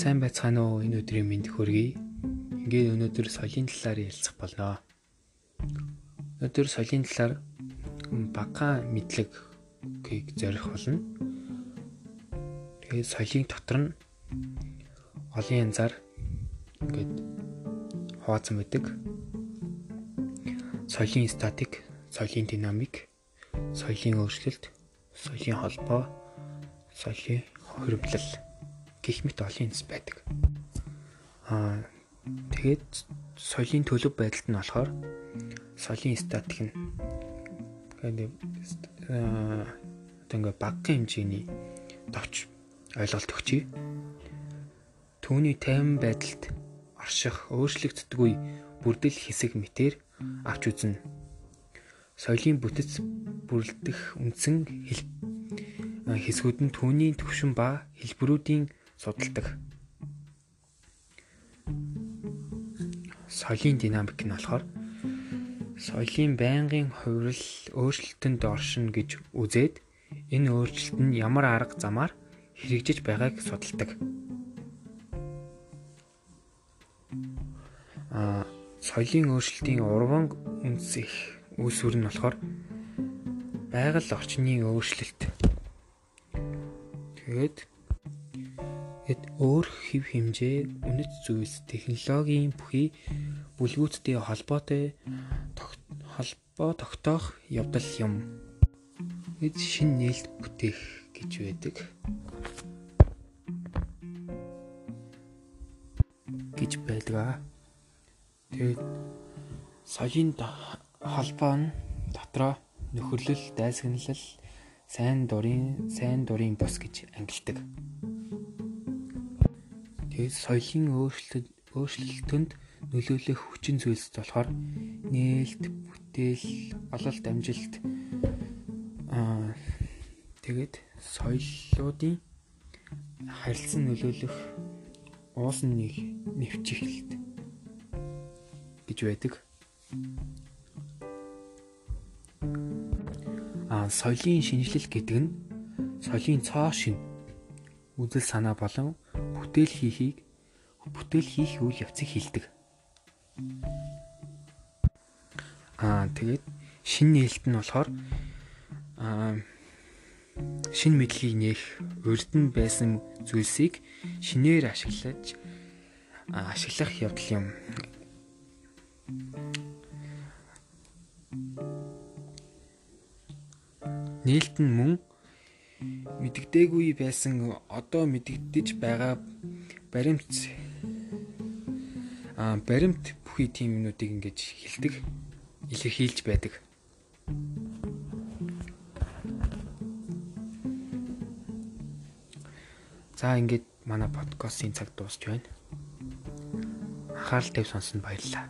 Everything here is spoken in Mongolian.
Сайн байцгаана уу энэ өдрийн мэнд хөргий. Ингээд өнөөдөр соёлын талаар ярилцах болно. Өнөөдөр соёлын талаар бага мэдлэгийг зорих болно. Тэгээд соёлын дотор нь олон янзаар ингээд хуваацсан байдаг. Соёлын статик, соёлын динамик, соёлын өөрчлөлт, соёлын холбоо соёлын хөрвөлөл гих мэт олон юмс байдаг. Аа тэгээд соёлын төлөв байдалд нь болохоор соёлын статик нь гэдэг аа тэгээ багахан хэмжээний товч ойлголт өгчий. Түүний тайван байдалд орших, өөрчлөгддөг үе бүрдэл хэсэг мэтэр авч үзнэ. Соёлын бүтэц бүрлдэх үндсэн хэсгүүд нь түүний төвшин ба хэлбэрүүдийн судалдаг. Соёлын динамик нь болохоор соёлын байнгын хувирал өөрчлөлтөнд оршино гэж үзээд энэ өөрчлөлт нь ямар арга замаар хэрэгжиж байгааг судалдаг. А соёлын өөрчлөлтийн урван үндэс их үүсвэр нь болохоор байгаль орчны өөрчлөлт. Тэгээд Тэгэд өөр хэв хэмжээ, үнэт зүйлс, технологийн бүхий бүлгүүдтэй холбоотой холбоо тогтоох явдал юм. Эд шин нээлт бүтээх гэж байдаг. гэж байдаг. Тэгээд соёлын холбоо нь дотроо нөхөрлөл, дайсагналал, сайн дурын, сайн дурын бус гэж ангилдаг. Тэгээд соёлын өөрчлөлт өөрчлөлтөнд нөлөөлөх хүчин зүйлс болохоор нээлт, бүтээл, ололт, амжилт аа тэгээд соёлоодын харилцан нөлөөлөх уусан нэг нэвчихэлт гэж байдаг. Соёлын шинжилэл гэдэг нь соёлын цоо шин үзэл санаа болон бүтээл хийхийг бүтээл хийх үйл явцыг хилдэг. Аа тэгээд шин нээлт нь болохоор аа шин мэдлийг нээх урд нь байсан зүйлсийг шинээр ашиглаж ашиглах явдал юм. Нээлт нь мөн мэддэггүй байсан одоо мэддэж байгаа баримт а баримт бүхий тийм юмнуудыг ингэж хилдэг илэрхийлж байдаг. За ингээд манай подкастын цаг дуусч байна. Анхаарал тавь сонссонд баярлалаа.